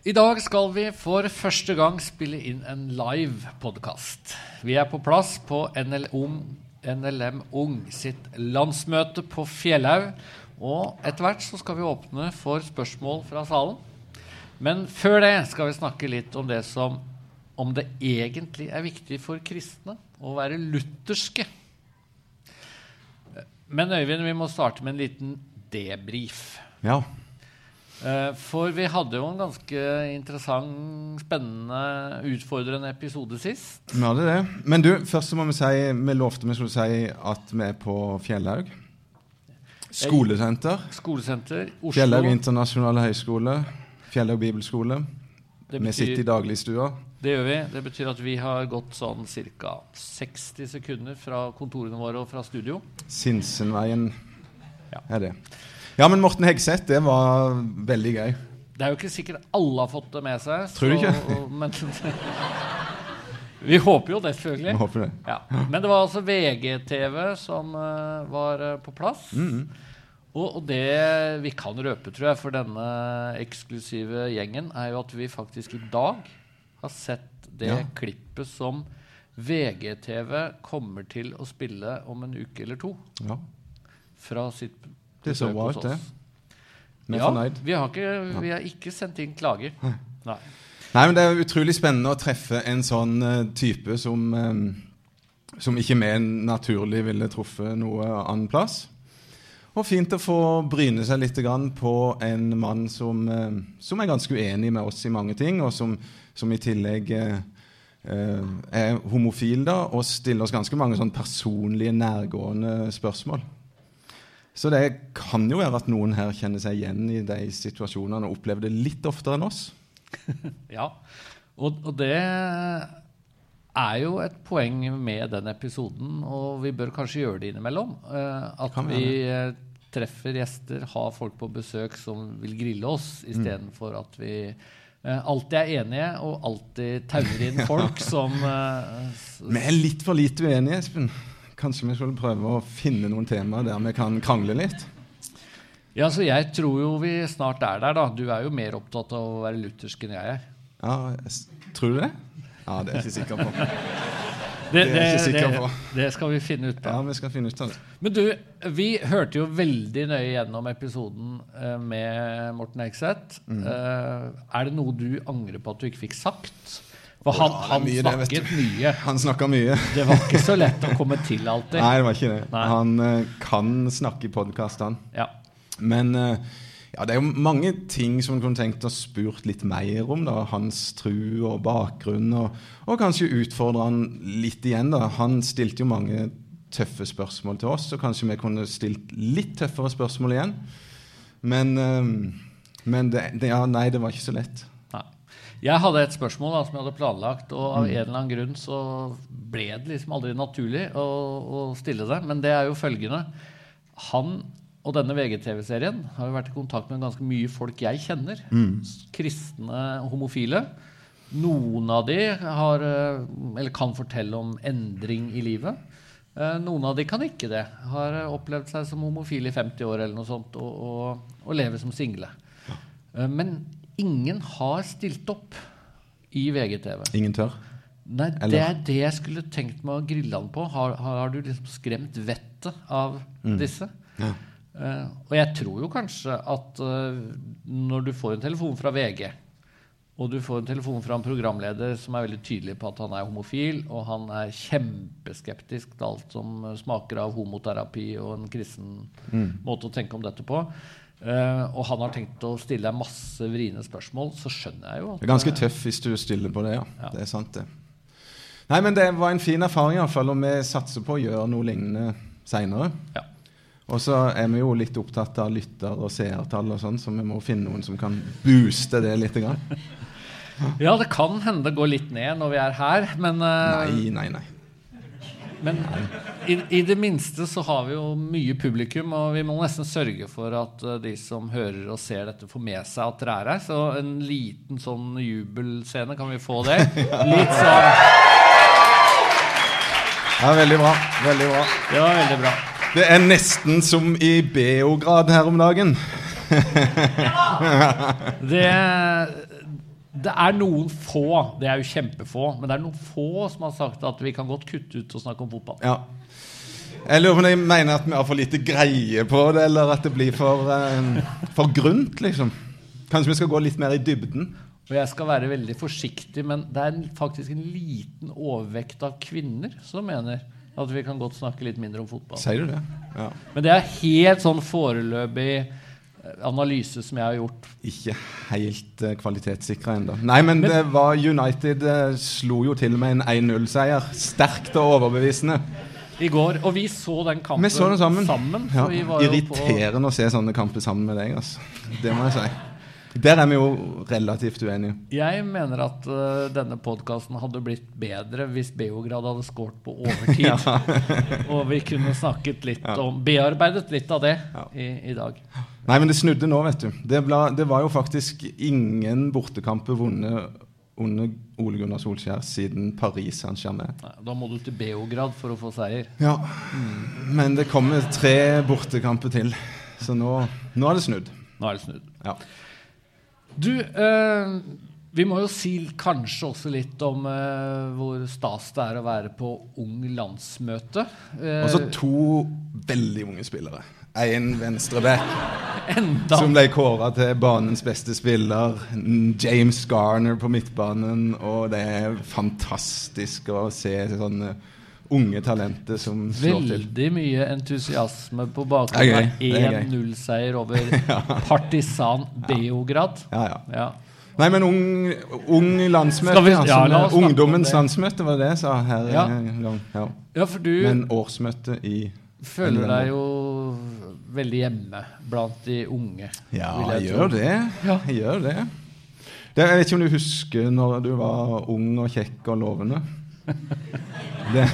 I dag skal vi for første gang spille inn en live podkast. Vi er på plass på NLM, NLM Ung sitt landsmøte på Fjellhaug. Og etter hvert så skal vi åpne for spørsmål fra salen. Men før det skal vi snakke litt om det som om det egentlig er viktig for kristne å være lutherske. Men Øyvind, vi må starte med en liten debrief. Ja. Eh, For vi hadde jo en ganske interessant, spennende, utfordrende episode sist. Vi hadde det. Men du, først så må vi si Vi lovte vi skulle si at vi er på Fjellhaug. Skolesenter. Skolesenter, Oslo. Fjellhaug internasjonale høgskole. Fjellhaug bibelskole. Betyr, Vi sitter i dagligstua. det gjør vi. Det betyr at vi har gått sånn ca. 60 sekunder fra kontorene våre og fra studio. Sinsenveien Ja. er det. Ja, men Morten Hegseth, det var veldig gøy. Det er jo ikke sikkert alle har fått det med seg. Tror du ikke? men, vi håper jo det, selvfølgelig. Vi håper det. Ja. Men det var altså VGTV som uh, var uh, på plass. Mm. Og, og det vi kan røpe, tror jeg, for denne eksklusive gjengen, er jo at vi faktisk i dag har sett det Ja. klippet som VGTV kommer til å spille om en uke eller to. Ja, Fra sitt Det så bra ut, det. Vi er ja, fornøyd. Vi har, ikke, vi har ikke sendt inn klager. Nei. Nei, men Det er utrolig spennende å treffe en sånn eh, type som, eh, som ikke vi naturlig ville truffet noe annen plass. Og fint å få bryne seg litt på en mann som, eh, som er ganske uenig med oss i mange ting, og som, som i tillegg er homofil da, og stiller oss ganske mange sånn personlige, nærgående spørsmål. Så det kan jo være at noen her kjenner seg igjen i de situasjonene og opplever det litt oftere enn oss. Ja, og, og det er jo et poeng med den episoden, og vi bør kanskje gjøre det innimellom. eh, at Kan vi eh, treffer gjester, har folk på besøk som vil grille oss, istedenfor at vi eh, alltid er enige og alltid tauer inn folk som uh, Vi er litt for lite uenige, Espen. Kanskje vi skulle prøve å finne noen temaer der vi kan krangle litt? Ja, så jeg tror jo vi snart er der, da. Du er jo mer opptatt av å være luthersk enn jeg er. Ja, Tror du det? Ja, det er jeg ikke sikker på. Det, Det det, det skal vi finne ut Ja, vi skal finne ut av det. Men du, vi hørte jo veldig nøye gjennom episoden eh, med Morten Hegseth. Mm. Eh, er det noe du angrer på at du ikke fikk sagt? For han, Ja, han mye det, snakket mye. Han snakka mye. Det var ikke så lett å komme til alltid. Nei, det var ikke det. Nei. Han uh, kan snakke i podkast, han. Ja. Men uh, ja, det er jo mange ting som du kunne tenkt å spurt litt mer om. da, Hans tru og bakgrunn, og, og kanskje utfordre han litt igjen. da. Han stilte jo mange tøffe spørsmål til oss, så kanskje vi kunne stilt litt tøffere spørsmål igjen. Men, uh, men det, det, ja, nei, det var ikke så lett. Jeg hadde et spørsmål da, som jeg hadde planlagt, og av en eller annen grunn så ble det liksom aldri naturlig å, å stille det. Men det er jo følgende. Han og denne VGTV-serien har jo vært i kontakt med ganske mye folk jeg kjenner. Mm. Kristne homofile. Noen av de har, eh, eller kan fortelle om endring i livet. Eh, Noen av de kan ikke det. Har eh, opplevd seg som homofil i 50 år eller noe sånt, og, og, og lever som single. Men ingen har stilt opp i VGTV. Ingen tør. Nei, Eller- Det er det jeg skulle tenkt meg å grille han på. Har, har du liksom skremt vettet av disse? Ja. Uh, og jeg tror jo kanskje at uh, når du får en telefon fra VG, og du får en telefon fra en programleder som er veldig tydelig på at han er homofil, og han er kjempeskeptisk til alt som smaker av homoterapi og en kristen måte å tenke om dette på, eh, og han har tenkt å stille deg masse vriene spørsmål, så skjønner jeg jo at Det er ganske tøff hvis du stiller på det, ja. Ja. Det er sant, det. Nei, men det var en fin erfaring, iallfall, og vi satser på å gjøre noe lignende seinere. Ja. Og så er vi jo litt opptatt av lytter- og seertall og sånn, så vi må finne noen som kan booste det litt. Grann. Ja, det kan hende det går litt ned når vi er her, men, uh... Nei, nei, nei. Men i, i det minste så har vi jo mye publikum, og vi må nesten sørge for at eh, de som hører og ser dette, får med seg at dere er her. Så en liten sånn jubelscene, kan vi få det? Litt sånn Ja, Veldig bra. veldig bra. Ja, veldig bra. Det er nesten som i Beograd her om dagen. Det, Det er noen få, det er jo kjempefå, men det er noen få som har sagt at vi kan godt kutte ut og snakke om fotball. Ja. Jeg lurer på om de mener at vi har for lite greie på det, eller at det blir for, eh, for grunt, liksom. Kanskje vi skal gå litt mer i dybden? Og jeg skal være veldig forsiktig, men det er faktisk en liten overvekt av kvinner som mener at vi kan godt snakke litt mindre om fotball. Sier du det? Ja. Men det er helt sånn foreløpig analyse som jeg har gjort. Ikke helt uh, kvalitetssikra ennå. Nei, men, det var United uh, slo jo til med en 1-0-seier. Sterkt og overbevisende. I går. Og vi så den kampen Vi så den sammen. sammen Ja. Irriterende å se sånne kamper sammen med deg, altså. Det må jeg si. Der er vi jo relativt uenige. Jeg mener at uh, denne podkasten hadde blitt bedre hvis Beograd hadde skåret på overtid. og vi kunne snakket litt Ja. om Bearbeidet litt av det Ja. i, i dag. Nei, men det snudde nå, vet du. Det, ble, det var jo faktisk ingen bortekamper vunnet under Ole Gunnar Solskjær siden Paris Saint-Germain. med. Da må du til Beograd for å få seier. Ja, men det kommer tre bortekamper til. Så nå, nå er det snudd. Nå er det snudd. Ja. Du, eh, vi må jo si kanskje også litt om eh, hvor stas det er å være på ung landsmøte. Eh, altså to veldig unge spillere. En venstreback som ble kåra til banens beste spiller. James Garner på midtbanen. Og det er fantastisk å se sånne unge talenter som slår til. Veldig mye entusiasme på bakgrunn av gøy. Det er 1-0-seier over Partisan Beograd. Ja, ja. Ja. Nei, men ung, ung landsmøte. Vi- altså, ja, om ungdommens landsmøte, var det jeg sa her Ja. gang. Ja. ja, for du Men årsmøte i føler deg jo veldig hjemme blant de unge. Ja, gjør det. Ja. Gjør det. det. Jeg vet ikke om du husker når du var ung og kjekk og lovende? Det,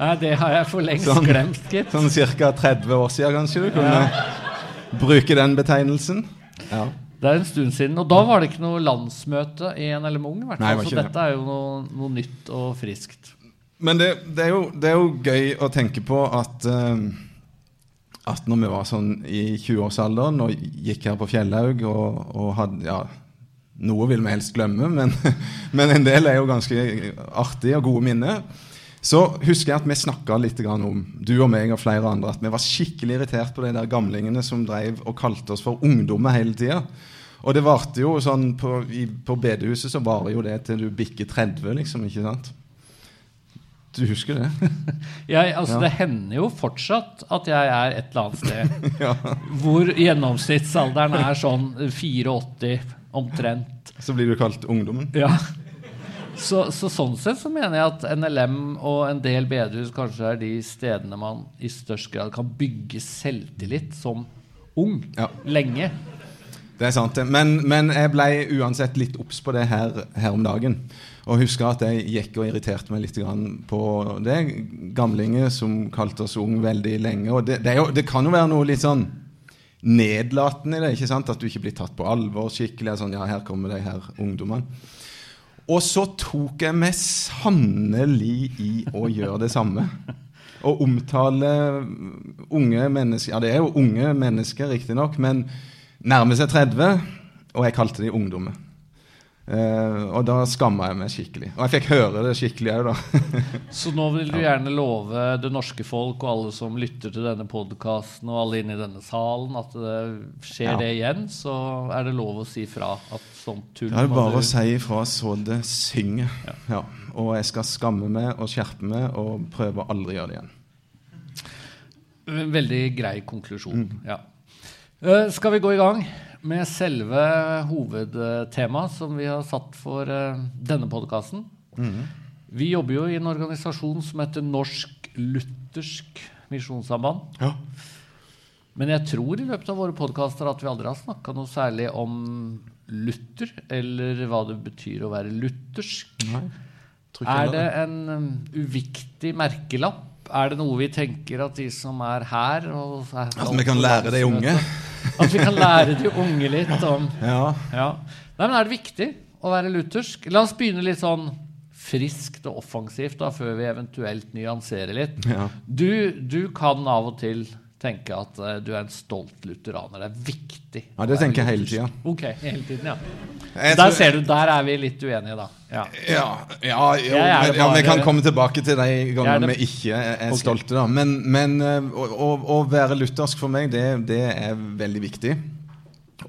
Nei, det har jeg for lengst Sånn. glemt, gitt. sånn ca. 30 år siden, kanskje du kunne bruke den betegnelsen? Ja. Det er en stund siden. Og da var det ikke noe landsmøte i NLM Ung. hvert Nei, Så dette er jo noe, noe nytt og friskt. Men det, det, er jo, det er jo gøy å tenke på at eh, At når vi var sånn i 20-årsalderen og gikk her på Fjellhaug og, og hadde ja, Noe vil vi helst glemme, men, men en del er jo ganske artige og gode minner. Så husker jeg at vi snakka litt om du og meg og flere andre, at vi var skikkelig irritert på de der gamlingene som drev og kalte oss for ungdommer hele tida. Og det varte jo sånn på, i, på bedehuset så varer jo det til du bikker 30, liksom. ikke sant? Du husker det? Jeg, altså, Ja. Det hender jo fortsatt at jeg er et eller annet sted ja. hvor gjennomsnittsalderen er sånn 84 omtrent. Så blir du kalt ungdommen? Ja. Så, så sånn sett så mener jeg at NLM og en del bedehus kanskje er de stedene man i størst grad kan bygge selvtillit som ung. Ja. Lenge. Det er sant. Men, men jeg ble uansett litt obs på det her, her om dagen. Og husker at jeg gikk og irriterte meg litt på det. Gamlinger som kalte oss ung veldig lenge. Og det, det, jo, det kan jo være noe litt sånn nedlatende i det. ikke sant? At du ikke blir tatt på alvor skikkelig. Sånn, ja, her kommer de her ungdommene. Og så tok jeg meg sannelig i å gjøre det samme. Å omtale unge mennesker Ja, det er jo unge mennesker, riktignok, men nærmer seg 30, og jeg kalte de ungdommer. Eh, og da skamma jeg meg skikkelig. Og jeg fikk høre det skikkelig òg, da. Så nå vil du gjerne love det norske folk og alle som lytter til denne podkasten, og alle inne i denne salen, at det skjer Ja. det igjen, så er det lov å si fra at sånt tull Det er bare du- å si ifra så det synger. Ja. Og jeg skal skamme meg og skjerpe meg og prøve å aldri gjøre det igjen. En Veldig grei konklusjon. Mm. Ja. Uh, skal vi gå i gang med selve hovedtemaet som vi har satt for eh, denne podkasten? Mm. Vi jobber jo i en organisasjon som heter Norsk Luthersk Misjonssamband. Ja. Men jeg tror i løpet av våre podkaster at vi aldri har snakka noe særlig om Luther, eller hva det betyr å være luthersk. Nei. Er det en um, uviktig merkelapp? Er det noe vi tenker at de som er her og er At vi kan lære de unge? At vi kan lære de unge litt om Ja. ja. Nei, men Er det viktig å være luthersk? La oss begynne litt sånn friskt og offensivt da, før vi eventuelt nyanserer litt. ja. Du, du kan av og til tenke at uh, du er en stolt lutheraner. Det er viktig. Ja, det tenker jeg hele tida. Ok, hele tiden, ja. Jeg Der tror- ser du, der er vi litt uenige, da. Ja. Ja, ja, jo, er men, jeg vi kan komme tilbake til de gangene det- vi ikke er er Ok. stolte. da Men, men eh, å, å, å være luthersk for meg, det, det er veldig viktig.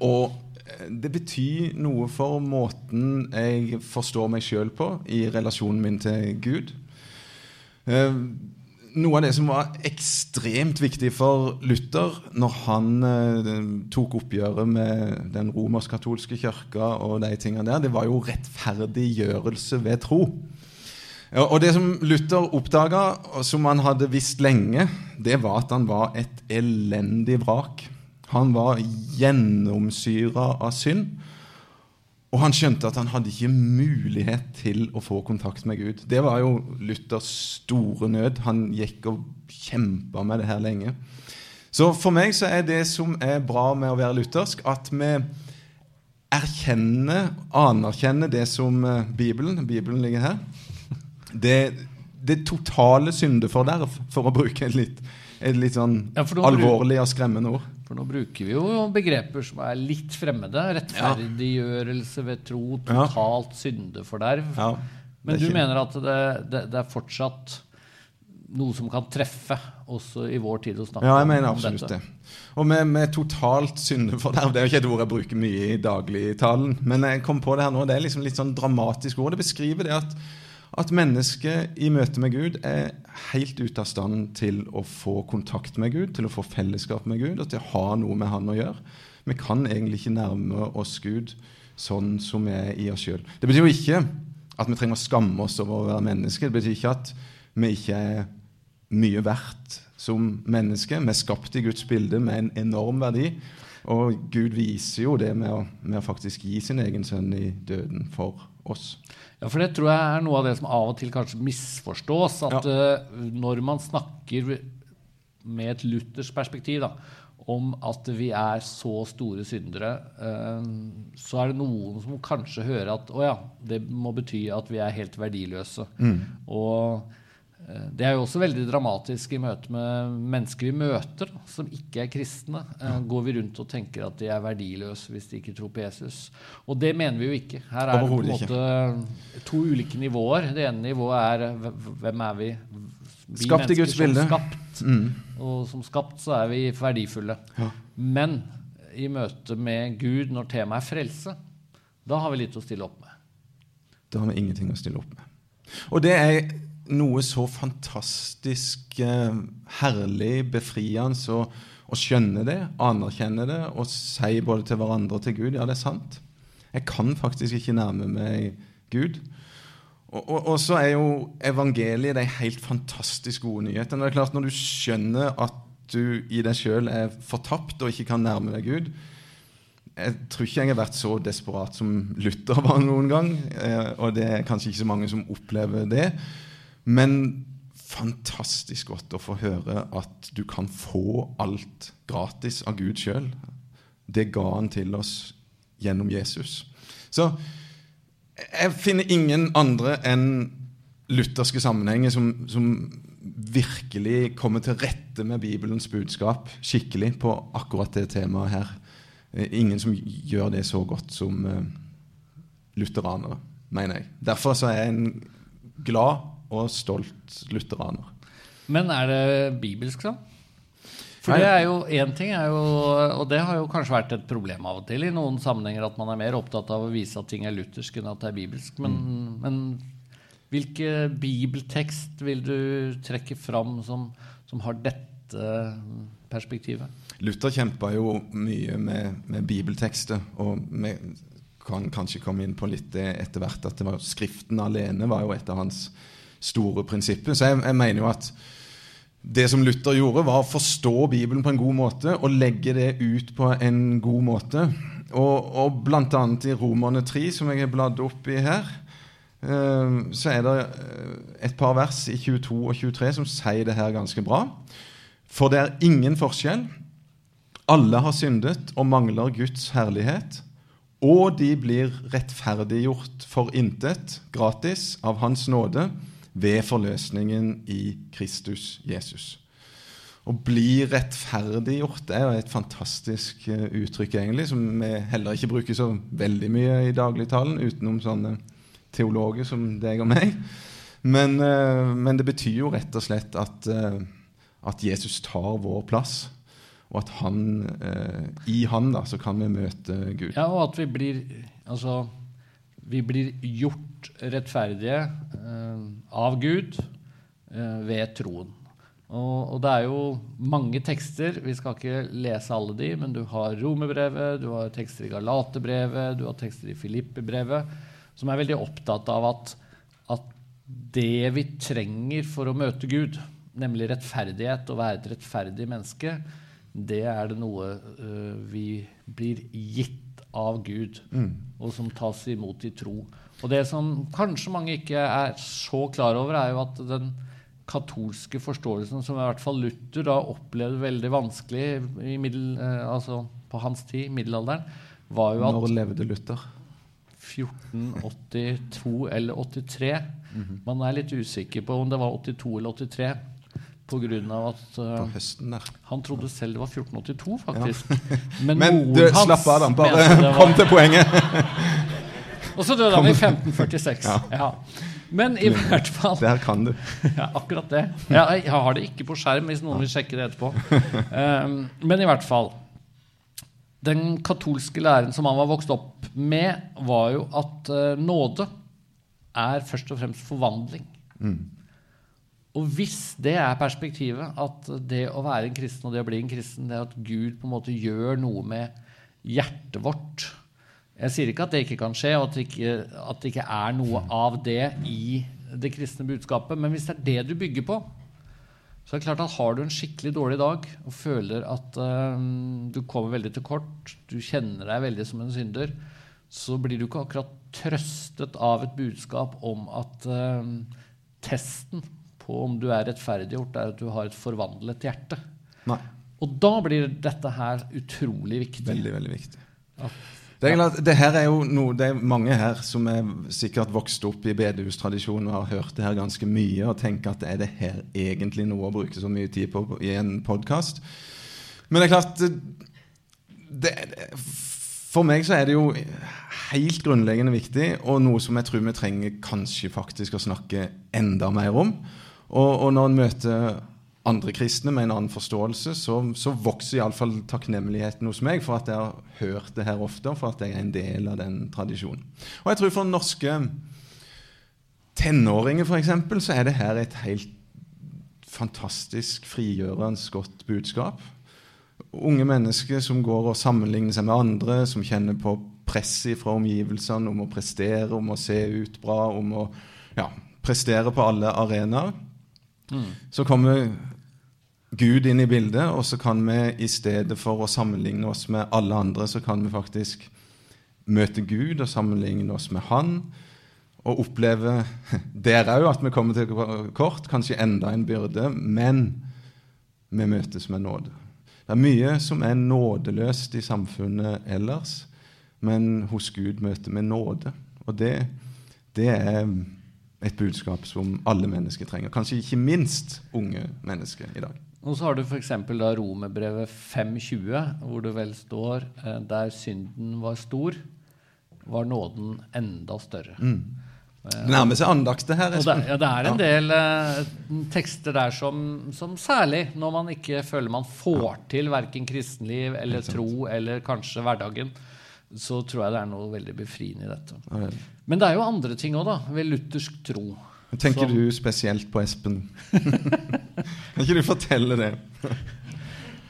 Og eh, det betyr noe for måten jeg forstår meg sjøl på i relasjonen min til Gud. Eh, noe av det som var ekstremt viktig for Luther når han eh, tok oppgjøret med den romersk-katolske kirka, og de tingene der, det var jo rettferdiggjørelse ved tro. Og det som Luther oppdaga, som han hadde visst lenge, det var at han var et elendig vrak. Han var gjennomsyra av synd. Og han skjønte at han hadde ikke mulighet til å få kontakt med Gud. Det var jo Luthers store nød. Han gikk og kjempa med det her lenge. Så for meg så er det som er bra med å være luthersk, at vi erkjenner, anerkjenner det som eh, Bibelen Bibelen ligger her. Det, det totale syndeforderv, for å bruke et litt, et litt sånn Ja, alvorlig og skremmende ord. For nå bruker vi jo begreper som er litt fremmede. Rettferdiggjørelse ved tro, totalt syndeforderv. Ja, Men er du ikke- mener at det, det, det er fortsatt noe som kan treffe også i vår tid å snakke om dette. Ja, jeg mener absolutt det. Og med, med totalt syndeforderv Det er jo ikke et ord jeg bruker mye i dagligtalen, men jeg kom på det her nå. Det er liksom litt sånn dramatisk ord. Det beskriver det at, at mennesket i møte med Gud er helt ute av stand til å få kontakt med Gud, til å få fellesskap med Gud og til å ha noe med Han å gjøre. Vi kan egentlig ikke nærme oss Gud sånn som vi er i oss sjøl. Det betyr jo ikke at vi trenger å skamme oss over å være mennesker. Det betyr ikke at vi ikke er mye verdt som menneske. Vi er skapt i Guds bilde med en enorm verdi. Og Gud viser jo det med å, med å faktisk gi sin egen sønn i døden for oss. Ja, for det tror jeg er noe av det som av og til kanskje misforstås. At eh, når man snakker med et luthersk perspektiv da, om at vi er så store syndere, uh, så er det noen som kanskje hører at å ja, det må bety at vi er helt verdiløse. Og eh, det er jo også veldig dramatisk i møte med mennesker vi møter da, som ikke er kristne. Eh, Går vi rundt og tenker at de er verdiløse hvis de ikke tror på Jesus? Og det mener vi jo ikke. Her er det på en måte to ulike nivåer. Det ene nivået er eh, hvem er vi? Vi Skapt i Guds mennesker som. Skapt. Mm. Og som skapt så er vi verdifulle. Ja. Men i møte med Gud, når temaet er frelse, da har vi litt å stille opp med. Da har vi ingenting å stille opp med. Og det er noe så fantastisk eh, herlig, befriende å, skjønne det, anerkjenne det og si både til hverandre og til Gud ja, det er sant. Jeg kan faktisk ikke nærme meg Gud. Og, og, og så er jo evangeliet de helt fantastisk gode nyhetene. Det er klart Når du skjønner at du i deg sjøl er fortapt og ikke kan nærme deg Gud, jeg tror ikke jeg har vært så desperat som Luther var noen gang. Eh, og det er kanskje ikke så mange som opplever det. Men fantastisk godt å få høre at du kan få alt gratis av Gud sjøl. Det ga han til oss gjennom Jesus. Så jeg finner ingen andre enn lutherske sammenhenger som, som virkelig kommer til rette med Bibelens budskap skikkelig på akkurat det temaet her. Ingen som gjør det så godt som eh, lutheranere, mener jeg. Derfor er jeg en glad og stolt lutheraner. Men er det bibelsk, da? For det er jo én ting, er jo, og det har jo kanskje vært et problem av og til i noen sammenhenger, at man er mer opptatt av å vise at ting er luthersk enn at det er bibelsk. Men, men hvilke bibeltekst vil du trekke fram som, som har dette perspektivet? Luther kjempa jo mye med, med bibeltekster, og vi kan kanskje komme inn på litt det etter hvert, at det var Skriften alene var jo et av hans store prinsippet. Så jeg, jeg mener jo at det som Luther gjorde, var å forstå Bibelen på en god måte og legge det ut på en god måte. Og, og annet i Romerne 3, som jeg har bladd opp i her, eh, så er det eh, et par vers i 22 og 23 som sier det her ganske bra. For det er ingen forskjell. Alle har syndet og mangler Guds herlighet. Og de blir rettferdiggjort for intet, gratis, av Hans nåde, ved forløsningen i Kristus Jesus. å bli rettferdiggjort er jo et fantastisk uh, uttrykk, egentlig, som vi heller ikke bruker så veldig mye i dagligtalen, utenom sånne teologer som deg og meg. Men, uh, men det betyr jo rett og slett at, uh, at Jesus tar vår plass. Og at han, i han da, så kan vi møte Gud. Ja, og at vi blir, altså, vi blir gjort rettferdige av Gud ved troen. Og, det er jo mange tekster. Vi skal ikke lese alle de, men du har Romerbrevet, du har tekster i Galatebrevet, du har tekster i Filippebrevet, som er veldig opptatt av at, at, det vi trenger for å møte Gud, nemlig rettferdighet, å være et rettferdig menneske, det er det noe uh, vi blir gitt av Gud, mm. og som tas imot i tro. Og det som kanskje mange ikke er så klar over, er jo at den, katolske forståelsen som i hvert fall Luther da opplevde veldig vanskelig i middel, eh, altså på hans tid, middelalderen, var jo at Når levde Luther? 1482 eller 83. Mm -hmm. Man er litt usikker på om det var 82 eller 83. Av at uh, høsten. Han trodde selv det var 1482, faktisk. Ja. Men, Men du, slapp av, da. Bare kom til poenget. Og så døde han i 1546. Ja. ja. Men i hvert fall Der kan du. Ja, akkurat det. Jeg, jeg har det ikke på skjerm hvis noen vil sjekke det etterpå. Um, men i hvert fall Den katolske læren som han var vokst opp med, var jo at uh, nåde er først og fremst forvandling. Mm. Og hvis det er perspektivet, at det å være en kristen og det å bli en kristen, det er at Gud på en måte gjør noe med hjertet vårt jeg sier ikke at det ikke kan skje, og at det ikke, at det ikke er noe av det i det kristne budskapet. Men hvis det er det du bygger på, så er det klart at har du en skikkelig dårlig dag og føler at uh, du kommer veldig til kort, du kjenner deg veldig som en synder, så blir du ikke akkurat trøstet av et budskap om at uh, testen på om du er rettferdiggjort, er at du har et forvandlet hjerte. Nei. Og da blir dette her utrolig viktig. Veldig, veldig viktig. Ja. det er, det, her er jo noe, det er mange her som er sikkert vokst opp i bedehustradisjonen og har hørt det her ganske mye og tenker at er det her egentlig noe å bruke så mye tid på i en podkast? Men det er klart det, For meg så er det jo helt grunnleggende viktig, og noe som jeg tror vi trenger kanskje faktisk å snakke enda mer om. Og, og når en møter andre kristne med en annen forståelse, så, så vokser iallfall takknemligheten hos meg for at jeg har hørt det her ofte, og for at jeg er en del av den tradisjonen. Og jeg tror for norske tenåringer, f.eks., så er det her et helt fantastisk frigjørende godt budskap. Unge mennesker som går og sammenligner seg med andre, som kjenner på presset fra omgivelsene om å prestere, om å se ut bra, om å ja, prestere på alle arenaer. Så kommer Gud inn i bildet, og så kan vi i stedet for å sammenligne oss med alle andre, så kan vi faktisk møte Gud og sammenligne oss med Han. Og oppleve der òg at vi kommer til kort, kanskje enda en byrde, men vi møtes med nåde. Det er mye som er nådeløst i samfunnet ellers, men hos Gud møter vi nåde. Og det, det er et budskap som alle mennesker trenger. Kanskje ikke minst unge mennesker i dag. Og så har du f.eks. Romerbrevet 5.20, hvor det vel står eh, der synden var stor, var nåden enda større. Mm. Det nærmer seg andakt, det her. Det, ja, det er en del eh, tekster der som, som, særlig når man ikke føler man får ja. til verken kristenliv eller tro eller kanskje hverdagen, så tror jeg det er noe veldig befriende i dette. Ja, Men det er jo andre ting òg, da, ved luthersk tro. Tenker som, du spesielt på Espen? kan ikke du fortelle det?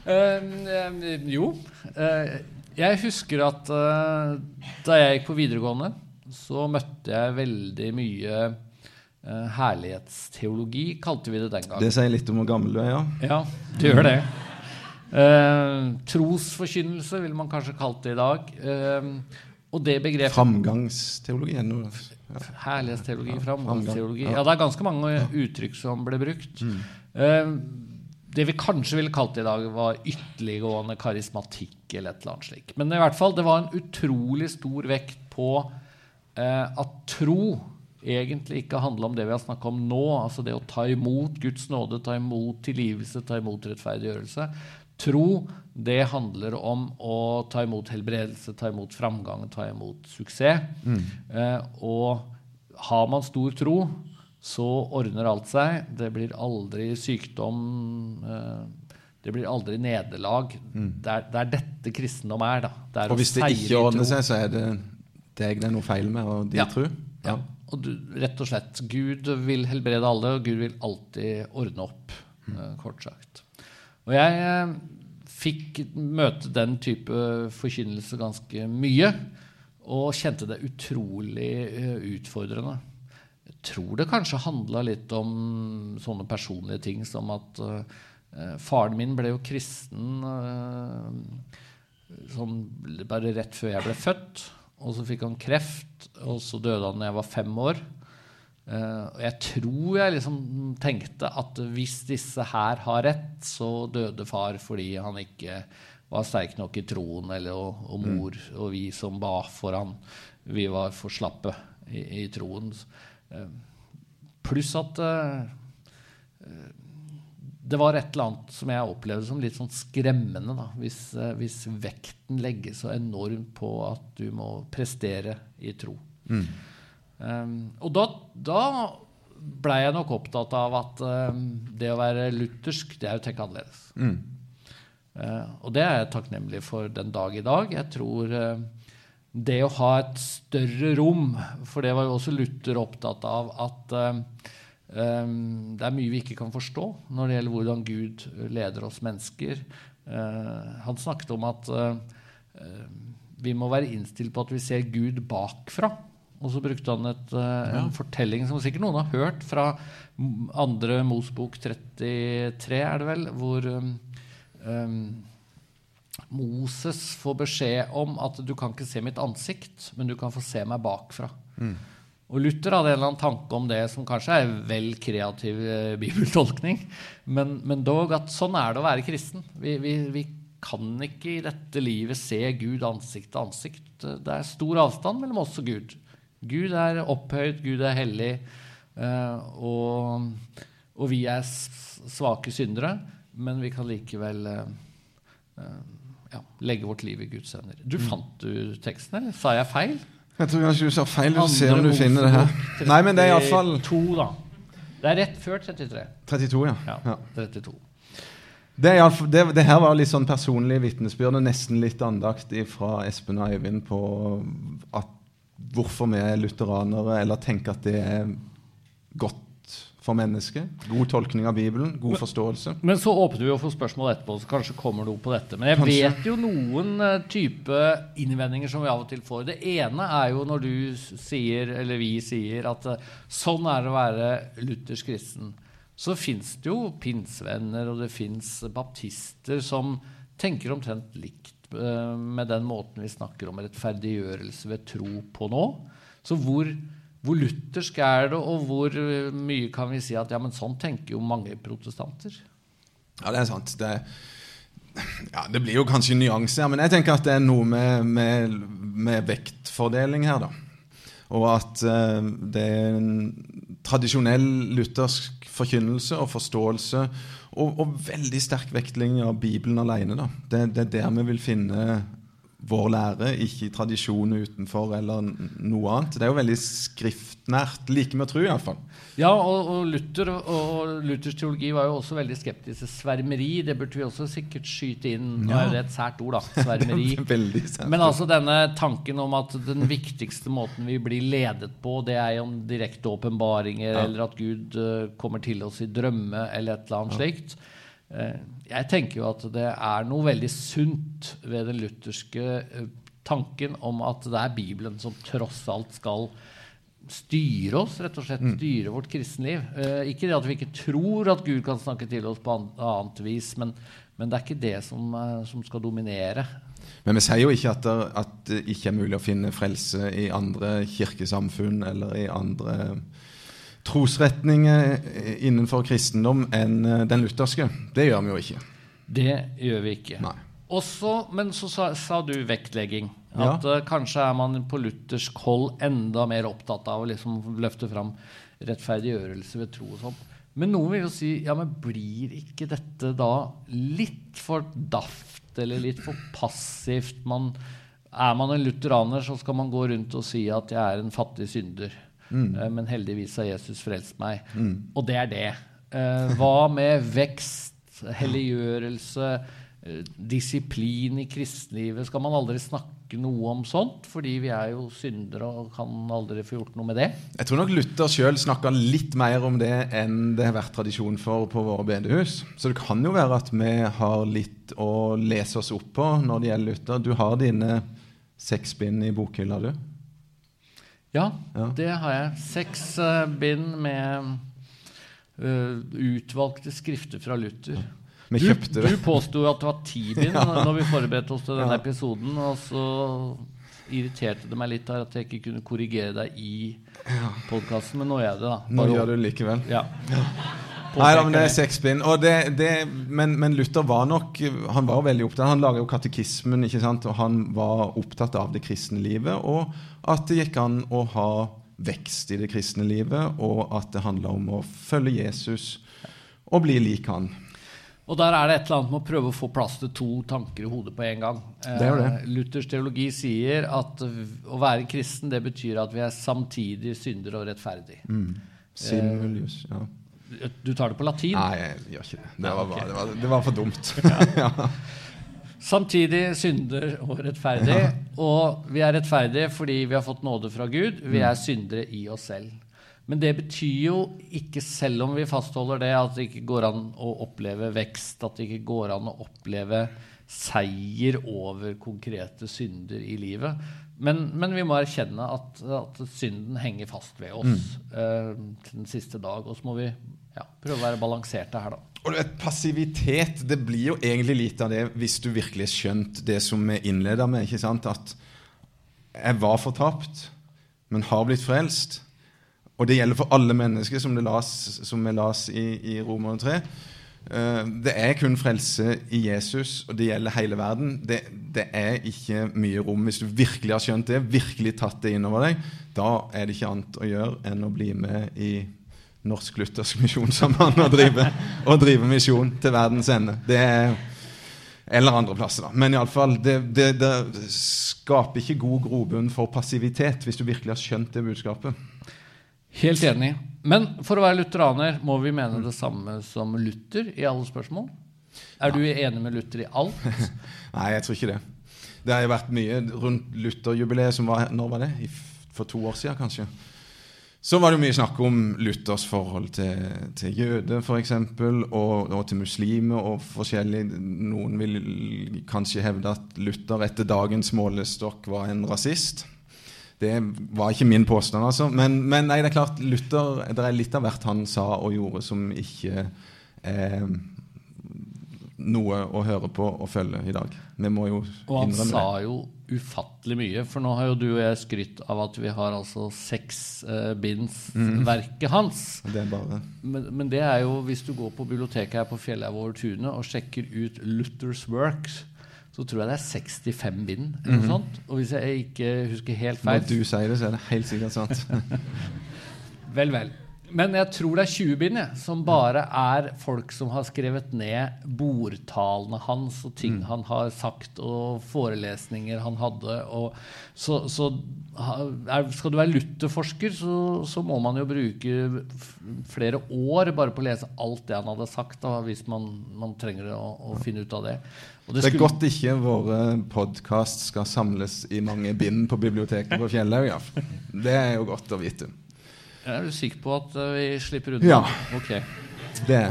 uh, jo. Uh, jeg husker at uh, da jeg gikk på videregående, så møtte jeg veldig mye herlighetsteologi, kalte vi det den gangen. Det sier litt om hvor gammel du er, ja? Ja, det gjør det. trosforkynnelse ville man kanskje kalt det i dag. Og det begrepet Framgangsteologi? Herlighetsteologi, framgangsteologi Ja, det er ganske mange uttrykk som ble brukt. Mm. Uh, det vi kanskje ville kalt det i dag, var ytterliggående karismatikk. eller et eller annet slik. Men i hvert fall, det var en utrolig stor vekt på uh, at tro egentlig ikke handla om det vi har snakka om nå, altså det å ta imot Guds nåde, ta imot tilgivelse, ta imot rettferdiggjørelse. Tro, det handler om å ta imot helbredelse, ta imot framgang, ta imot suksess. Eh, og har man stor tro, så ordner alt seg. Det blir aldri sykdom. Eh, det blir aldri nederlag. Det, er, det er dette kristendom er. da. Det er Og hvis det ikke ordner seg, så er det deg det er noe feil med, og de Ja. tror? Ja. Og du, rett og slett, Gud vil helbrede alle, og Gud vil alltid ordne opp, eh, kort sagt. Og jeg eh, fikk møte den type forkynnelse ganske mye, og kjente det utrolig eh, utfordrende. Jeg tror det kanskje handla litt om sånne personlige ting som at uh, faren min ble jo kristen uh, sånn bare rett før jeg ble født. Og så fikk han kreft, og så døde han da jeg var fem år. Eh, og jeg tror jeg liksom tenkte at hvis disse her har rett, så døde far fordi han ikke var sterk nok i troen, eller, og, og mor og vi som ba for han, vi var for slappe i, i troen. Eh, pluss at eh, det var et eller annet som jeg opplevde som litt sånn skremmende. Da. Hvis, hvis vekten legges så enormt på at du må prestere i tro. Um, og da, da blei jeg nok opptatt av at um, det å være luthersk, det er å tenke annerledes. Eh, og det er jeg takknemlig for den dag i dag. Jeg tror uh, det å ha et større rom, for det var jo også Luther opptatt av, at uh, Um, det er mye vi ikke kan forstå når det gjelder hvordan Gud leder oss mennesker. Uh, han snakket om at uh, uh, vi må være innstilt på at vi ser Gud bakfra. Og så brukte han et, eh, en fortelling som sikkert noen har hørt, fra andre Mosbok 33, er det vel, hvor um, um, Moses får beskjed om at du kan ikke se mitt ansikt, men du kan få se meg bakfra. Og Luther hadde en eller annen tanke om det som kanskje er vel kreativ eh, bibeltolkning, men, men dog at sånn er det å være kristen. Vi, vi, vi kan ikke i dette livet se Gud ansikt til ansikt. Det er stor avstand mellom oss og Gud. Gud er opphøyd, Gud er hellig, eh, og, og vi er svake syndere, men vi kan likevel eh, eh, ja, legge vårt liv i Guds hender. Du Fant du teksten, eller sa jeg feil? Jeg tror kanskje du sa feil. Du ser om du finner det her. Nei, men det er iallfall 32, da. Det er rett før 33. 32, ja. Ja, ja. 32. Det, i fall- det, det her var litt sånn personlig vitnesbyrd, og nesten litt andakt fra Espen og Eivind på at hvorfor vi er lutheranere, eller tenker at det er godt for mennesket. God tolkning av Bibelen, god forståelse. Men så åpner vi jo for spørsmål etterpå, så kanskje kommer noe på dette. Men jeg Kanskje. vet jo noen eh, type innvendinger som vi av og til får. Det ene er jo når du sier, eller vi sier, at eh, sånn er det å være luthersk kristen. Så fins det jo pinsevenner, og det fins baptister som tenker omtrent likt med den måten vi snakker om rettferdiggjørelse ved tro på nå. Så hvor, hvor luthersk er det, og hvor eh, mye kan vi si at ja, men sånn tenker jo mange protestanter? Ja, det er sant. Det, ja, det blir jo kanskje nyanser, men jeg tenker at det er noe med, med, med vektfordeling her, da. Og at uh, det er en tradisjonell luthersk forkynnelse og forståelse og, og veldig sterk vektlegging av Bibelen alene. Da. Det, det er der vi vil finne vår lære, ikke i tradisjonen utenfor eller noe annet. Det er jo veldig skriftnært. Like med tro, iallfall. Ja, og, og Luther og Luthers teologi var jo også veldig skeptisk til svermeri. Det burde vi også sikkert skyte inn. Nå er det et sært ord, da. Svermeri. sterkt. Men altså denne tanken om at den viktigste måten vi blir ledet på, det er om direkte åpenbaringer, eller at Gud uh, kommer til oss i drømme, eller et eller annet slikt. Eh, jeg tenker jo at det er noe veldig sunt ved den lutherske eh, tanken om at det er Bibelen som tross alt skal styre oss, rett og slett styre vårt kristenliv. Eh, ikke det at vi ikke tror at Gud kan snakke til oss på annet vis, men, men det er ikke det som, som skal dominere. Men vi sier jo ikke at det, at det ikke er mulig å finne frelse i andre kirkesamfunn eller i andre trosretninger innenfor kristendom enn eh, den lutherske. Det gjør vi jo ikke. Det gjør vi ikke. Nei. Også, men så sa, sa du vektlegging. Ja. At eh, kanskje er man på luthersk hold enda mer opptatt av å liksom løfte fram rettferdiggjørelse ved tro og sånn. Men noen vil jo si ja, men blir ikke dette da litt for daft eller litt for passivt? Man, er man en lutheraner, så skal man gå rundt og si at jeg er en fattig synder. Eh, Men heldigvis har Jesus frelst meg. Og det er det. Eh, hva med vekst, helliggjørelse, eh, disiplin i kristenlivet? Skal man aldri snakke noe om sånt? Fordi vi er jo syndere og kan aldri få gjort noe med det. Jeg tror nok Luther sjøl snakka litt mer om det enn det har vært tradisjon for på våre bedehus. Så det kan jo være at vi har litt å lese oss opp på når det gjelder Luther. Du har dine seks bind i bokhylla, du. Ja, Ja. det har jeg. Seks uh, bind med uh, utvalgte skrifter fra Luther. Ja. Du, du påsto at det var ti bind Ja. når vi forberedte oss til denne episoden, og så irriterte det meg litt her at jeg ikke kunne korrigere deg i podkasten, men nå gjør jeg det, da. Nå gjør du det likevel. Ja. Nei da, men det er seks bind. Og det, det, men, men Luther var nok Han var veldig opptatt Han laga jo katekismen, ikke sant? og han var opptatt av det kristne livet. Og at det gikk an å ha vekst i det kristne livet, og at det handla om å følge Jesus og bli lik han. Og der er det et eller annet med å prøve å få plass til to tanker i hodet på en gang. Det det. Eh, Luthers teologi sier at å være kristen det betyr at vi er samtidig synder og rettferdig. Simulus. Ja. Du tar det på latin. Nei, jeg gjør ikke det. Det var, bare, det var, det var for dumt. ja. Samtidig synder og rettferdig. Og vi er rettferdige fordi vi har fått nåde fra Gud. Vi Mm. er syndere i oss selv. Men det betyr jo ikke, selv om vi fastholder det, at det ikke går an å oppleve vekst, at det ikke går an å oppleve seier over konkrete synder i livet. Men, men vi må erkjenne at, at synden henger fast ved oss eh, til den siste dag. Og så må vi ja, prøve å være balanserte her, da. Og du vet, Passivitet det blir jo egentlig lite av det hvis du virkelig har skjønt det som vi innleda med. ikke sant? At jeg var fortapt, men har blitt frelst. Og det gjelder for alle mennesker, som, det las, som vi las i, i Romer 3. Eh, det er kun frelse i Jesus, og det gjelder hele verden. Det, det er ikke mye rom. Hvis du virkelig har skjønt det, virkelig tatt det innover deg, da er det ikke annet å gjøre enn å bli med i Norsk Luthersk Misjonssamband og drive, og drive misjon til verdens ende. Det er Eller andre plasser, da. Men iallfall, det, det, det skaper ikke god grobunn for passivitet hvis du virkelig har skjønt det budskapet. Helt enig. Men for å være lutheraner må vi mene det samme som Luther i alle spørsmål? Er du enig med Luther i alt? Nei, jeg tror ikke det. Det har jo vært mye rundt Luther-jubileet som var Når var det? For to år siden, kanskje? Så var det mye snakk om Luthers forhold til, til jøder, f.eks., og, og til muslimer og forskjellig. Noen vil kanskje hevde at Luther etter dagens målestokk var en rasist. Det var ikke min påstand, altså. Men, men nei, det er klart, Luther, det er litt av hvert han sa og gjorde som ikke er noe å høre på og følge i dag. Vi må jo Og han sa jo ufattelig mye, for nå har jo du og jeg skrytt av at vi har altså seks uh, binds verket hans. Det er bare Men, men det er jo hvis du går på biblioteket her på Fjellhaug over tunet og sjekker ut Luthers Works, så tror jeg det er 65 bind. eller noe sånt. Og hvis jeg ikke husker helt feil Når du sier det, så er det helt sikkert sant. Vel, vel. Men jeg tror det er 20 bind jeg, som bare er folk som har skrevet ned bordtalene hans og ting han har sagt, og forelesninger han hadde. Og så, så er, skal du være Luther-forsker, så, så må man jo bruke flere år bare på å lese alt det han hadde sagt, da, hvis man, man trenger å, å finne ut av det. Og Det er skulle- godt ikke våre podkast skal samles i mange bind på biblioteket på Fjellhaug. Ja. Det er jo godt å vite. Er du sikker på at eh, vi slipper unna? Ja. Okay. Det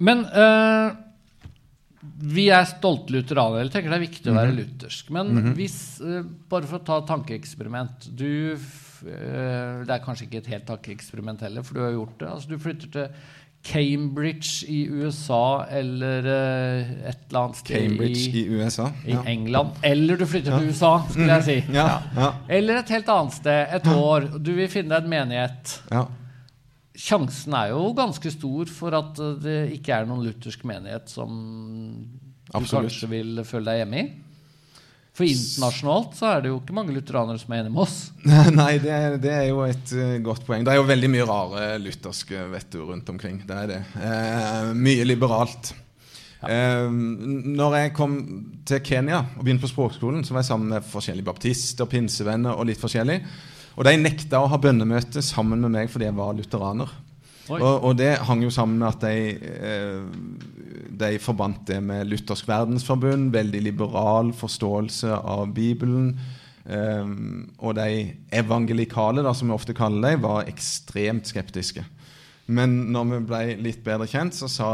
Men uh, vi er stolte lutheranere. Jeg tenker det er viktig å være luthersk. Men hvis, uh, bare for å ta et tankeeksperiment du, Det er kanskje ikke et helt tankeeksperiment heller, for du har gjort det. Altså, du flytter til Cambridge i USA eller eh, et eller annet sted Cambridge i, i USA. i Ja. England. Eller du flytter til USA, skulle jeg si. Ja, ja, Eller et helt annet sted, et år. Du vil finne deg en menighet. ja. Sjansen er jo ganske stor for at eh, det ikke er noen luthersk menighet som du Absolutt. kanskje vil føle deg hjemme i. For internasjonalt så er det jo ikke mange lutheranere som er enig med oss. Nei, det er, det er, jo et uh, godt poeng. Det er jo veldig mye rare lutherske vet du, rundt omkring. Det er det. Eh, mye liberalt. Ja. Eh, når jeg kom til Kenya og begynte på språkskolen, så var jeg sammen med forskjellige baptister, pinsevenner og litt forskjellig. Og de nekta å ha bønnemøte sammen med meg fordi jeg var lutheraner. Og, og, det hang jo sammen med at de, eh, de forbandt det med Luthersk verdensforbund, veldig liberal forståelse av Bibelen. Um, og de evangelikale, da, som vi ofte kaller dem, var ekstremt skeptiske. Men når vi ble litt bedre kjent, så sa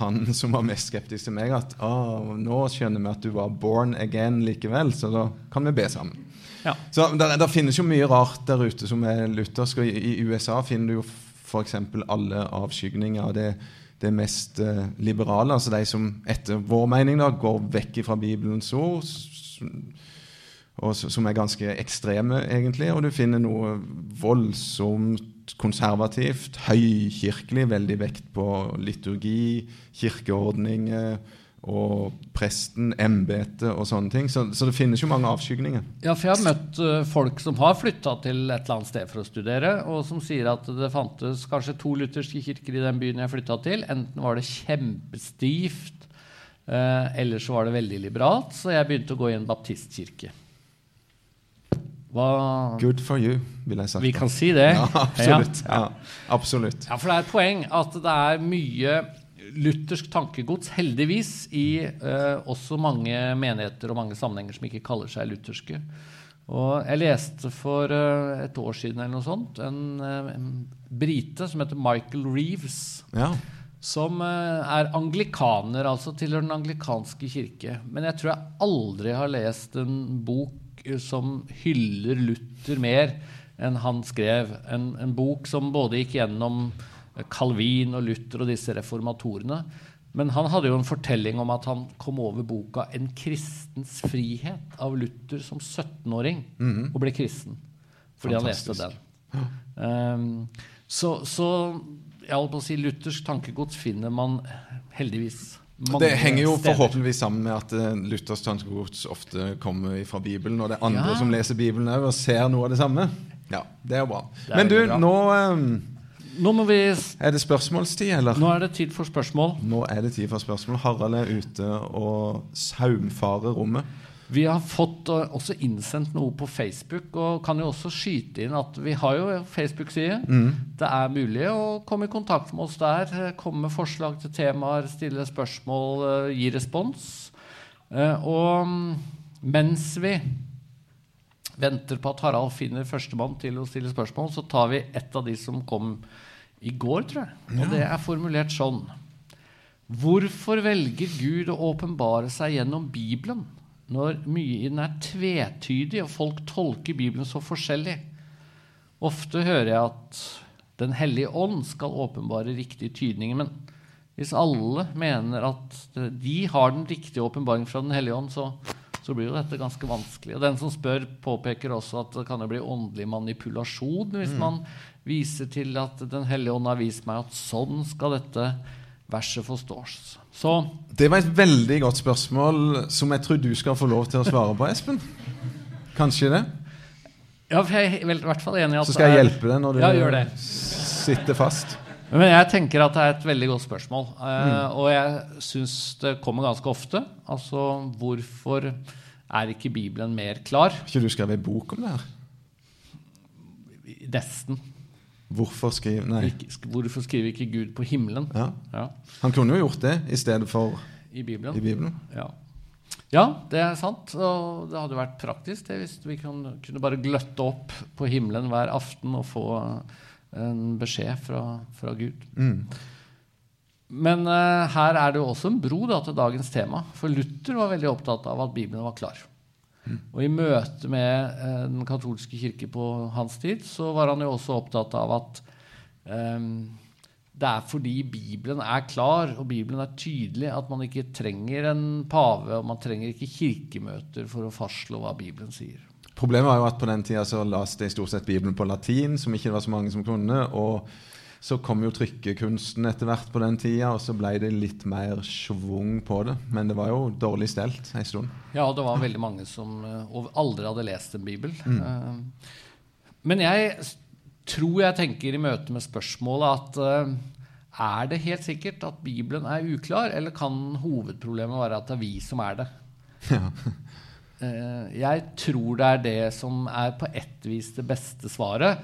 han som var mest skeptisk til meg, at nå skjønner vi at du var born again likevel, så da kan vi be sammen. Ja. Så det finnes jo mye rart der ute som er luthersk. og I, i USA finner du jo f.eks. alle avskygninger av det, det mest uh, liberale, altså de som etter vår mening da, går vekk fra Bibelens ord, og som er ganske ekstreme, egentlig. Og du finner noe voldsomt konservativt, høykirkelig, veldig vekt på liturgi, kirkeordninger og presten, embetet og sånne ting. Så, så, det finnes jo mange avskygninger. Ja, for jeg har møtt uh, folk som har flytta til et eller annet sted for å studere, og som sier at det fantes kanskje to lutherske kirker i den byen jeg flytta til. Enten var det kjempestivt, uh, eller så var det veldig liberalt. Så jeg begynte å gå i en baptistkirke. Hva Good for you, vil jeg sagt. Vi kan si det. Ja, absolutt. Ja. Ja, absolutt. ja, for det er et poeng at det er mye luthersk tankegods, heldigvis, i eh, også mange menigheter og mange sammenhenger som ikke kaller seg lutherske. Og jeg leste for eh, et år siden eller noe sånt en, uh, en brite som heter Michael Reeves. Ja. Som er anglikaner, altså tilhører den anglikanske kirke. Men jeg tror jeg aldri har lest en bok som hyller Luther mer enn han skrev. En, en bok som både gikk gjennom Calvin og Luther og disse reformatorene. Men han hadde jo en fortelling om at han kom over boka 'En kristens frihet' av Luther som 17-åring mm -hmm. og ble kristen fordi Fantastisk. han leste den. Um, så, så jeg holdt på å si luthersk tankegods finner man heldigvis det henger jo forhåpentligvis sammen med at uh, Luthers tankegods ofte kommer fra Bibelen, og det er andre ja. som leser Bibelen òg og ser noe av det samme. Ja, Det er jo bra. Er Men du, bra. nå um, nå må vi Er det spørsmålstid, eller? Nå er det tid for spørsmål. Nå er det tid for spørsmål. Harald er ute og saumfarer rommet. Vi har fått uh, også innsendt noe på Facebook, og kan jo også skyte inn at vi har jo Facebook-side. Mm. Det er mulig å komme i kontakt med oss der, eh, komme med forslag til temaer, stille spørsmål, uh, gi respons. Og um, mens vi venter på at Harald finner førstemann til å stille spørsmål, så tar vi et av de som kom i går, tror jeg. Og det er formulert sånn. Hvorfor velger Gud å åpenbare seg gjennom Bibelen når mye i den er tvetydig, og folk tolker Bibelen så forskjellig? Ofte hører jeg at Den hellige ånd skal åpenbare riktige tydninger. Men hvis alle mener at de har den riktige åpenbaringen fra Den hellige ånd, så så blir jo dette ganske vanskelig. Og den som spør, påpeker også at det kan jo bli åndelig manipulasjon hvis mm. man viser til at Den hellige ånd har vist meg at sånn skal dette verset forstås. Så Det var et veldig godt spørsmål som jeg tror du skal få lov til å svare på, Espen. Kanskje det? Ja, for jeg er i hvert fall enig i at Så skal jeg hjelpe deg når du ja, sitter fast. Men jeg tenker at det er et veldig godt spørsmål. Uh, mm. Og jeg syns det kommer ganske ofte. Altså, hvorfor er ikke Bibelen mer klar? Har ikke du skrevet bok om det her? Nesten. Hvorfor skriver Nei. Hvorfor skriver ikke Gud på himmelen? Ja. Ja. Han kunne jo gjort det i stedet for i Bibelen. I Bibelen. Ja. ja. det er sant. Og det hadde vært praktisk det hvis vi kunne, kunne bare gløtte opp på himmelen hver aften og få en beskjed fra, fra Gud. Mm. Men uh, her er det jo også en bro da, til dagens tema. For Luther var veldig opptatt av at Bibelen var klar. Og i møte med uh, den katolske kirke på hans tid så var han jo også opptatt av at um, det er fordi Bibelen er klar og Bibelen er tydelig, at man ikke trenger en pave og man trenger ikke kirkemøter for å fastslå hva Bibelen sier. Problemet var jo at på den tida så jeg de stort sett Bibelen på latin, som ikke var så mange som kunne. og Så kom jo trykkekunsten etter hvert på den tida, og så ble det litt mer schwung på det. Men det var jo dårlig stelt en stund. Ja, det var veldig mange som uh, aldri hadde lest en bibel. Mm. Uh, men jeg tror jeg tenker i møte med spørsmålet at uh, er det helt sikkert at Bibelen er uklar, eller kan hovedproblemet være at det er vi som er det? Ja. Jeg tror det er det som er på ett vis det beste svaret.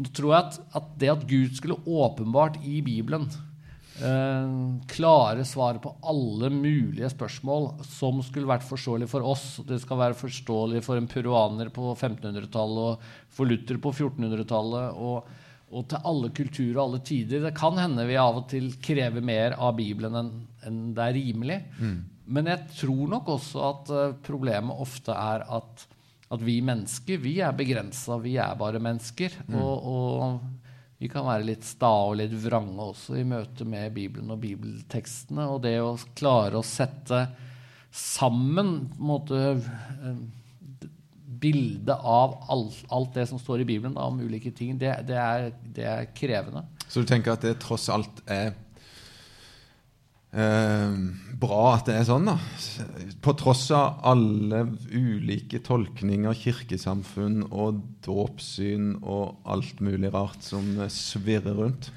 Nå tror jeg at, at, det at Gud skulle åpenbart i Bibelen uh, klare svaret på alle mulige spørsmål som skulle vært forståelig for oss Det skal være forståelig for en peruaner på 1500-tallet og for Luther på 1400-tallet. og og til alle kulturer og alle tider. Det kan hende vi av og til krever mer av Bibelen enn, en det er rimelig. Mm. Men jeg tror nok også at uh, problemet ofte er at, at, vi mennesker vi er begrensa. Vi er bare mennesker. Mm. Og, og, vi kan være litt sta og litt vrange også i møte med Bibelen og bibeltekstene. Og det å klare å sette sammen på en måte, bildet av alt, alt, det som står i Bibelen da, om ulike ting, det, det, er, det, er, krevende. Så du tenker at det tross alt er eh, bra at det er sånn, da? På tross av alle ulike tolkninger, kirkesamfunn og dåpssyn og alt mulig rart som svirrer rundt?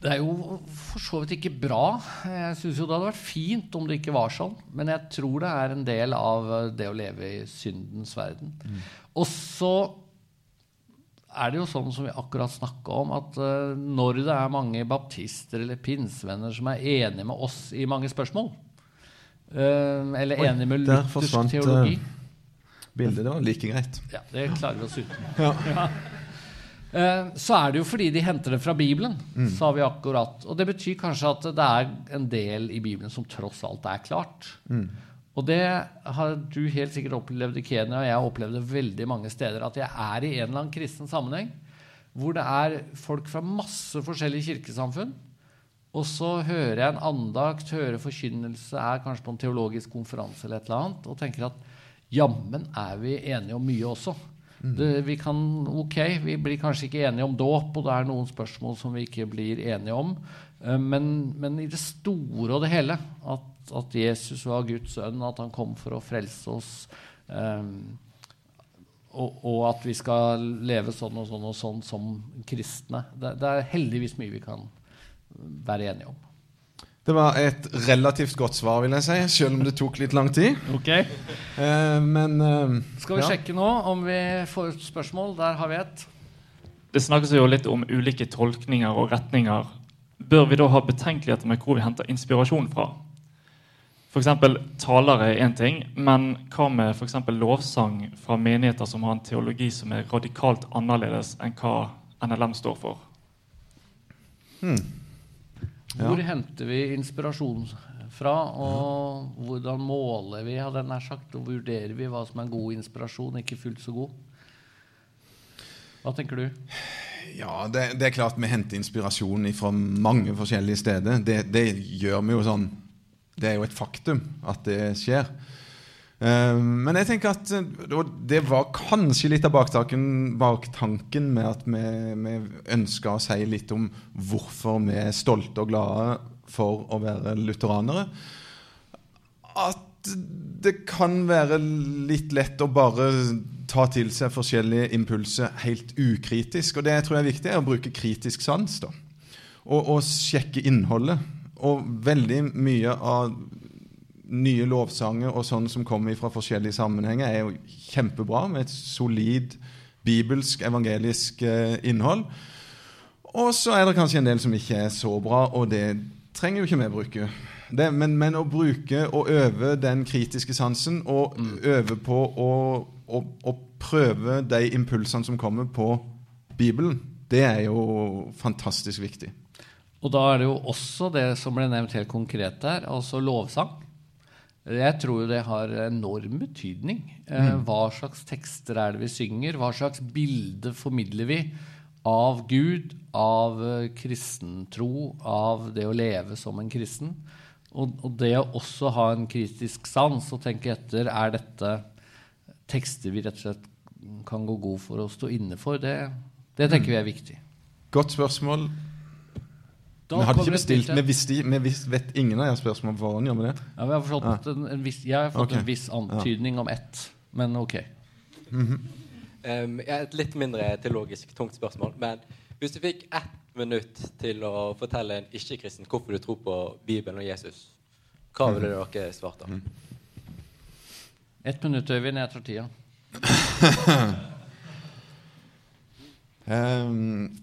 Det er jo for så vidt ikke bra. Jeg syns jo det hadde vært fint om det ikke var sånn. Men jeg tror det er en del av det å leve i syndens verden. Mm. Og så er det jo sånn som vi akkurat snakka om, at uh, når det er mange baptister eller pinsevenner som er enige med oss i mange spørsmål, uh, eller enige med luthersk teologi uh, Bildet det var like greit. Ja, det klarer vi oss uten. Ja. ja. Eh, så er det jo fordi de henter det fra Bibelen. Mm. sa vi akkurat. Og det betyr kanskje at det er en del i Bibelen som tross alt er klart. Mm. Og det har du helt sikkert opplevd i Kenya, og jeg har opplevd det veldig mange steder, at jeg er i en eller annen kristen sammenheng hvor det er folk fra masse forskjellige kirkesamfunn. Og så hører jeg en andakt, hører forkynnelse, er kanskje på en teologisk konferanse eller et eller annet, og tenker at jammen er vi enige om mye også. Det, vi kan, ok, vi blir kanskje ikke enige om dåp, og det er noen spørsmål som vi ikke blir enige om. Eh, men, men i det store og det hele, at, at, Jesus var Guds sønn, at han kom for å frelse oss, um, og, og, at vi skal leve sånn og sånn og sånn som kristne, det, det er heldigvis mye vi kan være enige om. Det var et relativt godt svar, vil jeg si, selv om det tok litt lang tid. Ok. Eh, men eh, Skal vi ja. sjekke nå om vi får et spørsmål? Der har vi et. Det snakkes jo litt om ulike tolkninger og retninger. Bør vi da ha betenkeligheter med hvor vi henter inspirasjon fra? F.eks. talere er én ting, men hva med for lovsang fra menigheter som har en teologi som er radikalt annerledes enn hva NLM står for? Hmm. Hvor henter vi inspirasjon fra, og hvordan måler vi hadde nær sagt, og vurderer vi hva som er god inspirasjon, ikke fullt så god? Hva tenker du? Ja, det, det er klart vi henter inspirasjon fra mange forskjellige steder. Det, det, gjør vi jo sånn Det er jo et faktum at det skjer. Uh, men jeg tenker at uh, det var kanskje litt av baktanken, baktanken med at vi, vi ønska å si litt om hvorfor vi er stolte og glade for å være lutheranere. At det kan være litt lett å bare ta til seg forskjellige impulser helt ukritisk. Og det jeg tror jeg er viktig, er å bruke kritisk sans. da. Og, og sjekke innholdet. Og veldig mye av nye lovsanger og sånn som kommer fra forskjellige sammenhenger, er jo kjempebra, med et solid bibelsk, evangelisk eh, innhold. Og så er det kanskje en del som ikke er så bra, og det trenger jo ikke vi bruke. Det, men, men, å bruke og øve den kritiske sansen, og mm. øve på å, å, å prøve de impulsene som kommer på Bibelen, det er jo fantastisk viktig. Og da er det jo også det som ble nevnt helt konkret der, altså lovsang. Jeg tror det har enorm betydning. Eh, mm. Hva slags tekster er det vi synger? Hva slags bilde formidler vi av Gud, av kristentro, av det å leve som en kristen? Og, og det å også ha en kritisk sans og tenke etter er dette tekster vi rett og slett kan gå god for å stå inne for, det, det tenker mm. vi er viktig. Godt spørsmål. Da vi hadde ikke bestilt, vi, visste, vi vis- vet ingen av jeg spørsmål på forhånd. Gjør vi det? Ja, vi har forstått en, en viss, jeg har fått okay. en viss antydning om ett, men ok. Mm -hmm. um, et litt mindre teologisk tungt spørsmål. Men hvis du fikk ett minutt til å fortelle en ikke-kristen hvorfor du tror på Bibelen og Jesus, hva ville dere svart da? Ett minutt, Øyvind. Jeg tar tida. Ehm,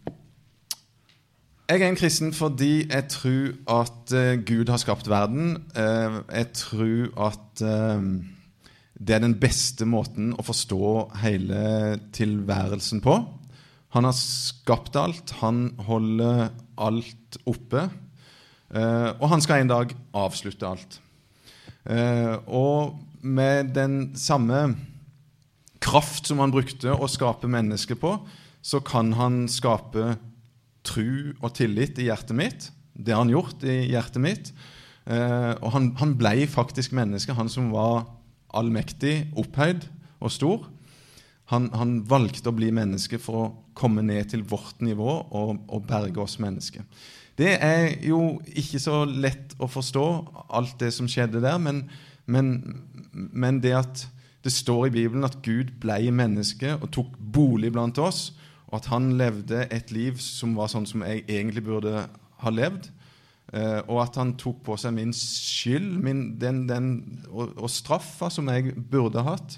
jeg er en kristen fordi jeg tror at eh, Gud har skapt verden. Eh, jeg tror at eh, det er den beste måten å forstå hele tilværelsen på. Han har skapt alt, han holder alt oppe. og han skal en dag avslutte alt. Og med den samme kraft som han brukte å skape mennesket på, så kan han skape tru og tillit i hjertet mitt. Det har han gjort i hjertet mitt. Eh, og han, han ble faktisk menneske, han som var allmektig, opphøyd og stor. Han, han valgte å bli menneske for å komme ned til vårt nivå og, og berge oss mennesker. Det er jo ikke så lett å forstå, alt det som skjedde der, men, men, men det at det står i Bibelen at Gud ble menneske og tok bolig blant oss, og at han levde et liv som var sånn som jeg egentlig burde ha levd, Uh, og at han tok på seg min skyld min, den, den, og, og straffa som jeg burde hatt,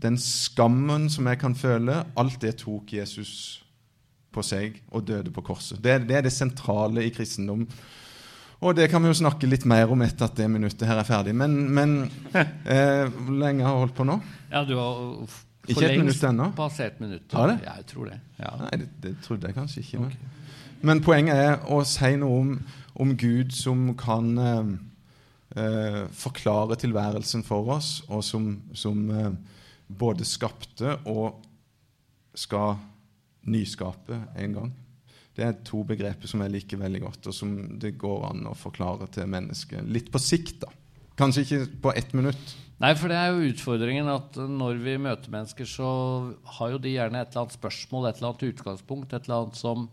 den skammen som jeg kan føle, alt det tok Jesus på seg og døde på korset. Det, det er det sentrale i kristendom. Og det kan vi jo snakke litt mer om etter at det minuttet her er ferdig. Men, men eh, hvor lenge har jeg holdt på nå? Ja, du har Ikke et minutt ennå? Passert minutt. Har det? Ja, jeg tror det. Ja. Nei, det, det trodde jeg kanskje ikke. Men, men poenget er å si noe om, om Gud som kan eh, eh, forklare tilværelsen for oss, og som, som eh, både skapte og skal nyskape en gang. Det er to begreper som jeg liker veldig godt, og som det går an å forklare til mennesket. Litt på sikt, da. Kanskje ikke på ett minutt. Nei, for det er jo utfordringen at når vi møter mennesker, så har jo de gjerne et eller annet spørsmål, et eller annet utgangspunkt, et eller annet som,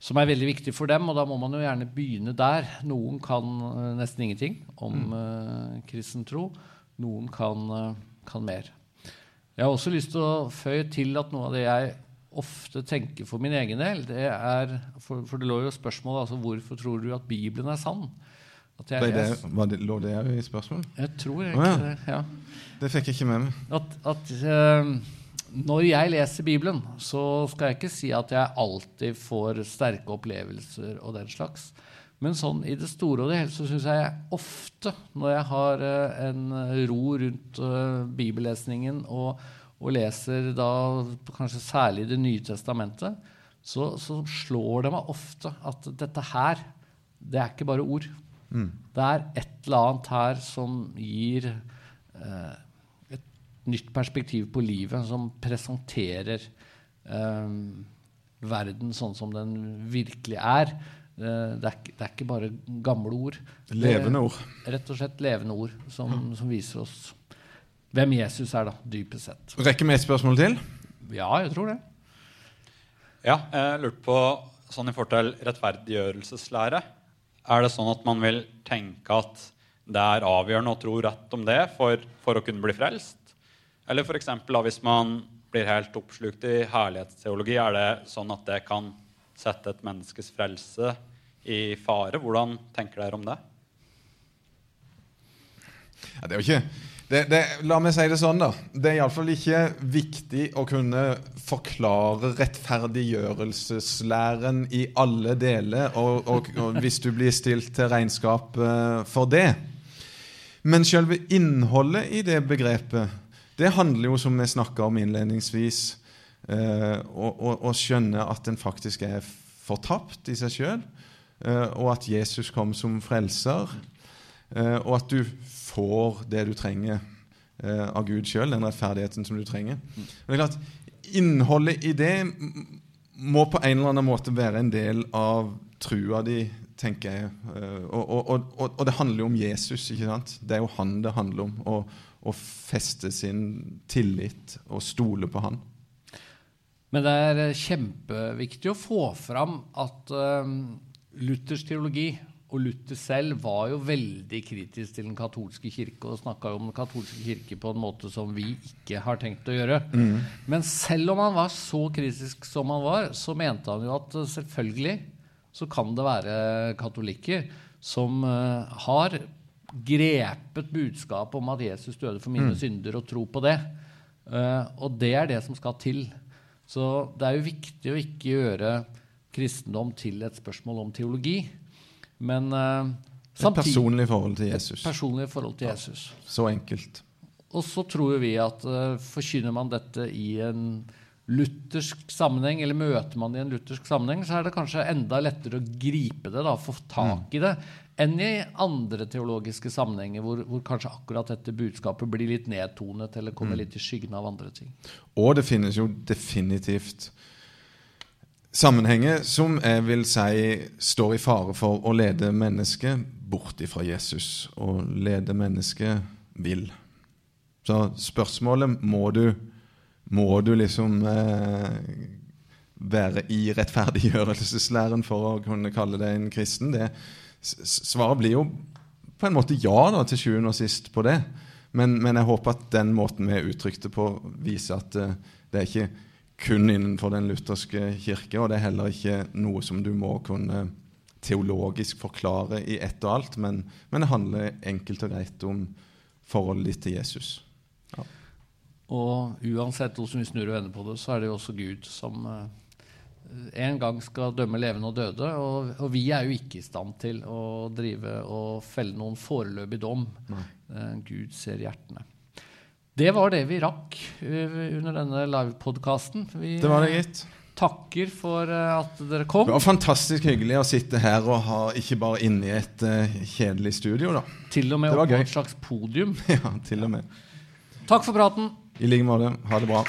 som er veldig viktig for dem, og da må man jo gjerne begynne der. Noen kan uh, nesten ingenting om uh, kristen tro. Noen kan, uh, kan mer. Jeg har også lyst til å føye til at noe av det jeg ofte tenker for min egen del, det er For, for det lå jo spørsmålet altså hvorfor tror du at Bibelen er sann? At jeg, det, var det, lå det her i spørsmålet? jeg tror egentlig oh, ja. det. ja Det fikk jeg ikke med meg. at, at uh, når jeg leser Bibelen, så skal jeg ikke si at jeg alltid får sterke opplevelser og den slags. Men sånn i det store og det hele så syns jeg ofte, når jeg har uh, en ro rundt uh, bibellesningen og, og leser da kanskje særlig Det nye testamentet, så, så slår det meg ofte at dette her, det er ikke bare ord. Det er et eller annet her som gir eh, et nytt perspektiv på livet, som presenterer eh, verden sånn som den virkelig er. Eh, det, er ikke, det er ikke bare gamle ord. Levende ord. Rett og slett levende ord som, som viser oss hvem Jesus er, da, dypest sett. Rekker vi et spørsmål til? Ja, jeg tror det. Ja, jeg lurte på sånn i forhold til rettferdiggjørelseslære. Er det sånn at man vil tenke at det er avgjørende å tro rett om det for, for å kunne bli frelst? Eller f.eks. hvis man blir helt oppslukt i herlighetsteologi, er det sånn at det kan sette et menneskes frelse i fare? Hvordan tenker dere om det? Ja, det er jo ikke det, det, La meg si det sånn, da. Det er iallfall ikke viktig å kunne forklare rettferdiggjørelseslæren i alle deler, og, og, og hvis du blir stilt til regnskap eh, for det. Men selve innholdet i det begrepet, det handler jo, som vi snakka om innledningsvis, eh, å, skjønne at en faktisk er fortapt i seg sjøl, eh, og at Jesus kom som frelser. Eh, og at du får det du trenger eh, av Gud sjøl, den rettferdigheten som du trenger. Men det er klart, Innholdet i det må på en eller annen måte være en del av trua di, tenker jeg. Eh, og, og, og, og, det handler jo om Jesus. ikke sant? Det er jo han det handler om. Å, feste sin tillit og stole på han. Men det er kjempeviktig å få fram at eh, Luthers teologi og Luther selv var jo veldig kritisk til den katolske kirke og snakka om den katolske kirke på en måte som vi ikke har tenkt å gjøre. Men selv om han var så kritisk som han var, så mente han jo at eh, selvfølgelig så kan det være katolikker som eh, har grepet budskapet om at Jesus døde for mine synder, og tro på det. Eh, og det er det som skal til. Så det er jo viktig å ikke gjøre kristendom til et spørsmål om teologi. Men uh, Et personlig forhold til Jesus. Personlig forhold til Jesus. Så enkelt. Og så tror vi at uh, forkynner man dette i en luthersk sammenheng, eller møter man det i en luthersk sammenheng, så er det kanskje enda lettere å gripe det, da, få tak i det, enn i andre teologiske sammenhenger hvor, hvor kanskje akkurat dette budskapet blir litt nedtonet eller kommer litt i skyggen av andre ting. Og det finnes jo definitivt sammenhenger som jeg vil si står i fare for å lede mennesket bort ifra Jesus, og lede mennesket vill. Så spørsmålet må du, må du liksom eh, være i rettferdiggjørelseslæren for å kunne kalle deg en kristen? Det, svaret blir jo på en måte ja da, til sjuende og sist på det. Men, men, jeg håper at den måten vi uttrykte på, viser at uh, det er ikke kun innenfor den lutherske kirke, og det er heller ikke noe som du må kunne teologisk forklare i ett og alt, men, men det handler enkelt og greit om forholdet ditt til Jesus. Ja. Og uansett hvordan vi snur og vender på det, så er det jo også Gud som uh, en gang skal dømme levende og døde. Og, og, vi er jo ikke i stand til å drive og felle noen foreløpig dom. Nei. Gud ser hjertene. Det var det vi rakk uh, under denne livepodkasten. Det var det, gitt. Takker for uh, at dere kom. Det var fantastisk hyggelig å sitte her og ha ikke bare inne i et kjedelig studio. da. Til og med på et slags podium. ja, til og med. Takk for praten. I like måte. Ha det bra.